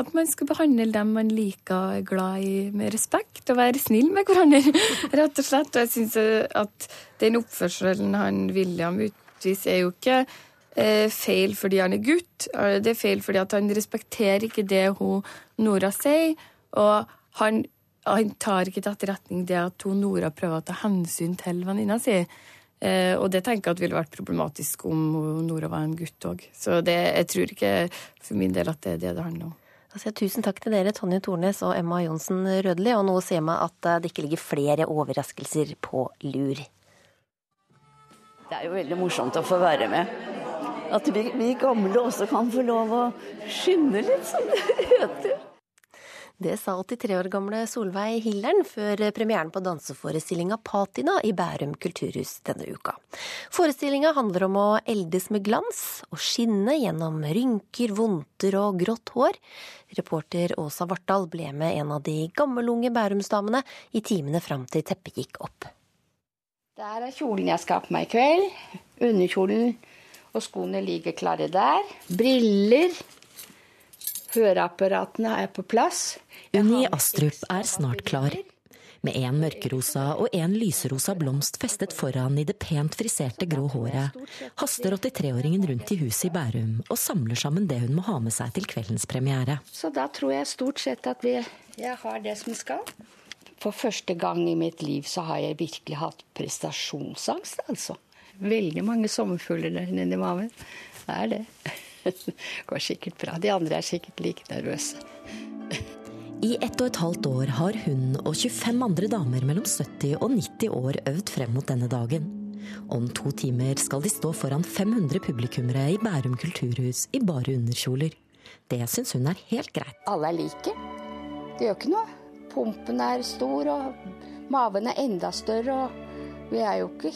Speaker 24: at man skal behandle dem man liker er glad i, med respekt og være snill med hverandre, *laughs* rett og slett. Og jeg syns at den oppførselen han William utviser, er jo ikke eh, feil fordi han er gutt. Det er feil fordi han respekterer ikke det hun Nora sier. Og han, han tar ikke til etterretning det at hun Nora prøver å ta hensyn til venninna si. Eh, og det tenker jeg at ville vært problematisk om Nora var en gutt òg. Så det, jeg tror ikke for min del at det er det det handler om.
Speaker 1: Altså, tusen takk til dere, Tonje Tornes og Emma Johnsen Rødli. Og nå sier meg at eh, det ikke ligger flere overraskelser på lur.
Speaker 28: Det er jo veldig morsomt å få være med. At vi, vi gamle også kan få lov å skinne litt, som det heter.
Speaker 1: Det sa 83 år gamle Solveig Hillern før premieren på danseforestillinga Patina i Bærum kulturhus denne uka. Forestillinga handler om å eldes med glans og skinne gjennom rynker, vondter og grått hår. Reporter Åsa Vartdal ble med en av de gammelunge bærumsdamene i timene fram til teppet gikk opp.
Speaker 29: Der er kjolen jeg skal ha på meg i kveld. Underkjolen og skoene ligger klare der. Briller. Høreapparatene er på plass.
Speaker 30: Unni Astrup er snart klar. Med en mørkerosa og en lyserosa blomst festet foran i det pent friserte grå håret, haster 83-åringen rundt i huset i Bærum og samler sammen det hun må ha med seg til kveldens premiere.
Speaker 29: Så da tror jeg stort sett at vi, jeg har det som skal. For første gang i mitt liv så har jeg virkelig hatt prestasjonsangst, altså. Veldig mange sommerfugler der nede i maven. Det er det. Det *laughs* går sikkert bra. De andre er sikkert like nervøse.
Speaker 30: I ett og et halvt år har hun og 25 andre damer mellom 70 og 90 år øvd frem mot denne dagen. Om to timer skal de stå foran 500 publikummere i Bærum kulturhus i bare underkjoler. Det syns hun er helt greit.
Speaker 29: Alle er like. Det gjør ikke noe. Pumpen er stor, og maven er enda større. Og vi er jo ikke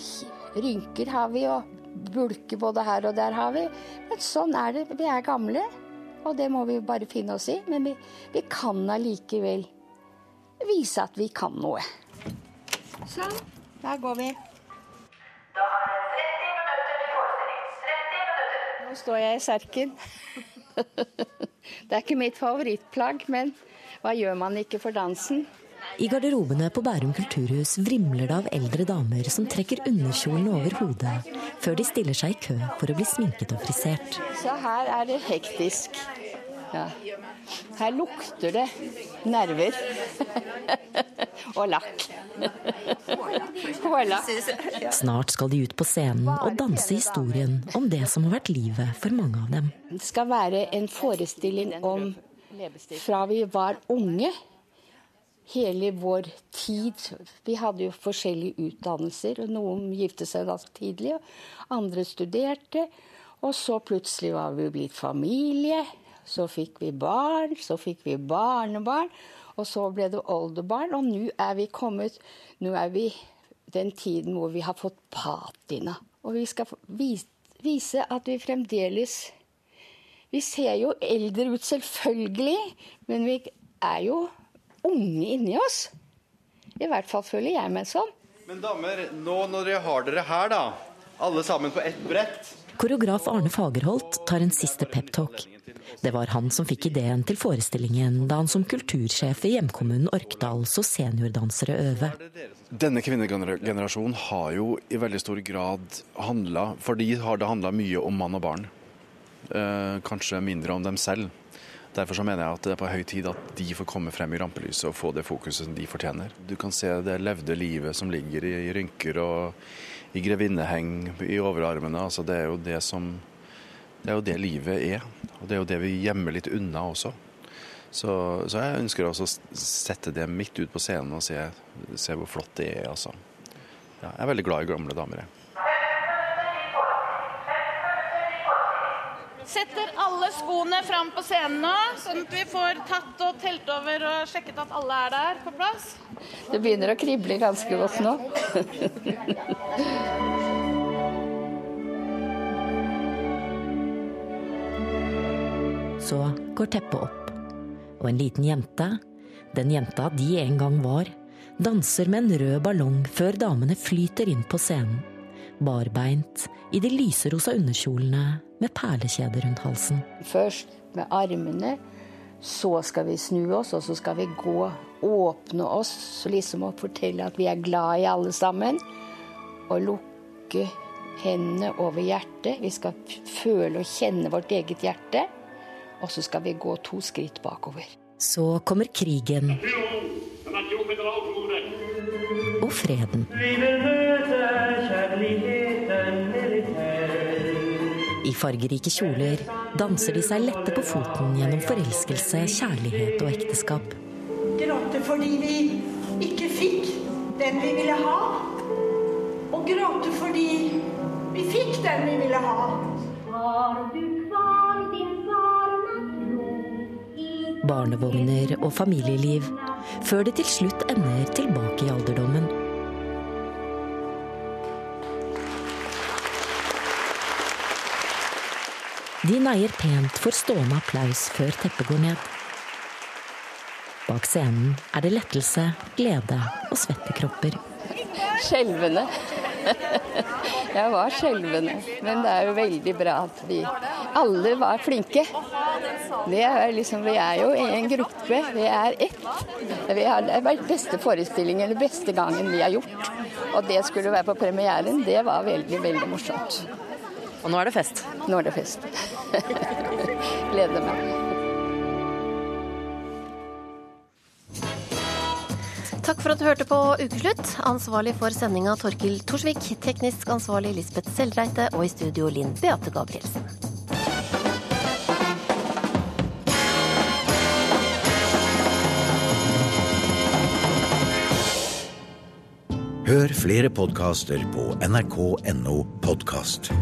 Speaker 29: Rynker har vi, og bulker både her og der har vi. Men sånn er det. Vi er gamle. Og det må vi bare finne oss i. Men vi, vi kan allikevel vise at vi kan noe. Sånn. Der går vi. Nå står jeg i serken. *laughs* Det er ikke mitt favorittplagg, men hva gjør man ikke for dansen?
Speaker 30: I garderobene på Bærum kulturhus vrimler det av eldre damer som trekker underkjolene over hodet før de stiller seg i kø for å bli sminket og frisert.
Speaker 29: Så her er det hektisk. Ja. Her lukter det nerver. *laughs* *laughs* og lakk.
Speaker 30: Snart skal de ut på scenen og danse historien om det som har vært livet for mange av dem.
Speaker 29: Det skal være en forestilling om fra vi var unge hele vår tid. Vi hadde jo forskjellige utdannelser. og Noen gifte seg ganske tidlig, og andre studerte. Og så plutselig var vi blitt familie. Så fikk vi barn, så fikk vi barnebarn. Og så ble det oldebarn, og nå er vi kommet Nå er vi den tiden hvor vi har fått patina. Og vi skal vise at vi fremdeles Vi ser jo eldre ut, selvfølgelig, men vi er jo unge inni oss. I hvert fall føler jeg meg sånn.
Speaker 5: Men damer, nå når dere har dere her, da, alle sammen på ett brett
Speaker 30: Koreograf Arne Fagerholt tar en siste peptalk. Det var han som fikk ideen til forestillingen da han som kultursjef i hjemkommunen Orkdal så seniordansere øve.
Speaker 5: Denne kvinnegenerasjonen har jo i veldig stor grad handla For de har det handla mye om mann og barn. Eh, kanskje mindre om dem selv. Derfor så mener jeg at det er på høy tid at de får komme frem i rampelyset og få det fokuset som de fortjener. Du kan se det levde livet som ligger i rynker og i grevinneheng i overarmene. Altså det er jo det som Det er jo det livet er. Og det er jo det vi gjemmer litt unna også. Så, så jeg ønsker også å sette det midt ut på scenen og se, se hvor flott det er, altså. Ja, jeg er veldig glad i gamle damer, jeg.
Speaker 31: Skoene fram på scenen nå, sånn at vi får tatt og telt over og sjekket at alle er der på plass.
Speaker 29: Det begynner å krible ganske godt nå. *laughs*
Speaker 30: Så går teppet opp, og en liten jente, den jenta de en gang var, danser med en rød ballong før damene flyter inn på scenen, barbeint i de lyserosa underkjolene med perlekjede rundt halsen.
Speaker 29: Først med armene, så skal vi snu oss, og så skal vi gå, åpne oss, liksom og fortelle at vi er glad i alle sammen. Og lukke hendene over hjertet. Vi skal føle og kjenne vårt eget hjerte. Og så skal vi gå to skritt bakover.
Speaker 30: Så kommer krigen. Og freden. I fargerike kjoler danser de seg lette på foten gjennom forelskelse, kjærlighet og ekteskap.
Speaker 18: Gråte fordi vi ikke fikk den vi ville ha. Og gråte fordi vi fikk den vi ville ha.
Speaker 30: Barnevogner og familieliv, før det til slutt ender tilbake i alderdommen. De neier pent for stående applaus før teppet går ned. Bak scenen er det lettelse, glede og svettekropper.
Speaker 29: Skjelvende. *laughs* Jeg var skjelvende. Men det er jo veldig bra at vi alle var flinke. Det er liksom, vi er jo en gruppe. Vi er ett. Vi har den beste forestillingen, den beste gangen vi har gjort. Og det skulle være på premieren. Det var veldig, veldig morsomt.
Speaker 30: Og nå er det fest?
Speaker 29: Nå er det fest. *laughs* Gleder meg.
Speaker 1: Takk for at du hørte på Ukeslutt. Ansvarlig for sendinga Torkil Torsvik. Teknisk ansvarlig Lisbeth Seldreite. Og i studio Linn Beate Gabrielsen.
Speaker 32: Hør flere podkaster på nrk.no podkast.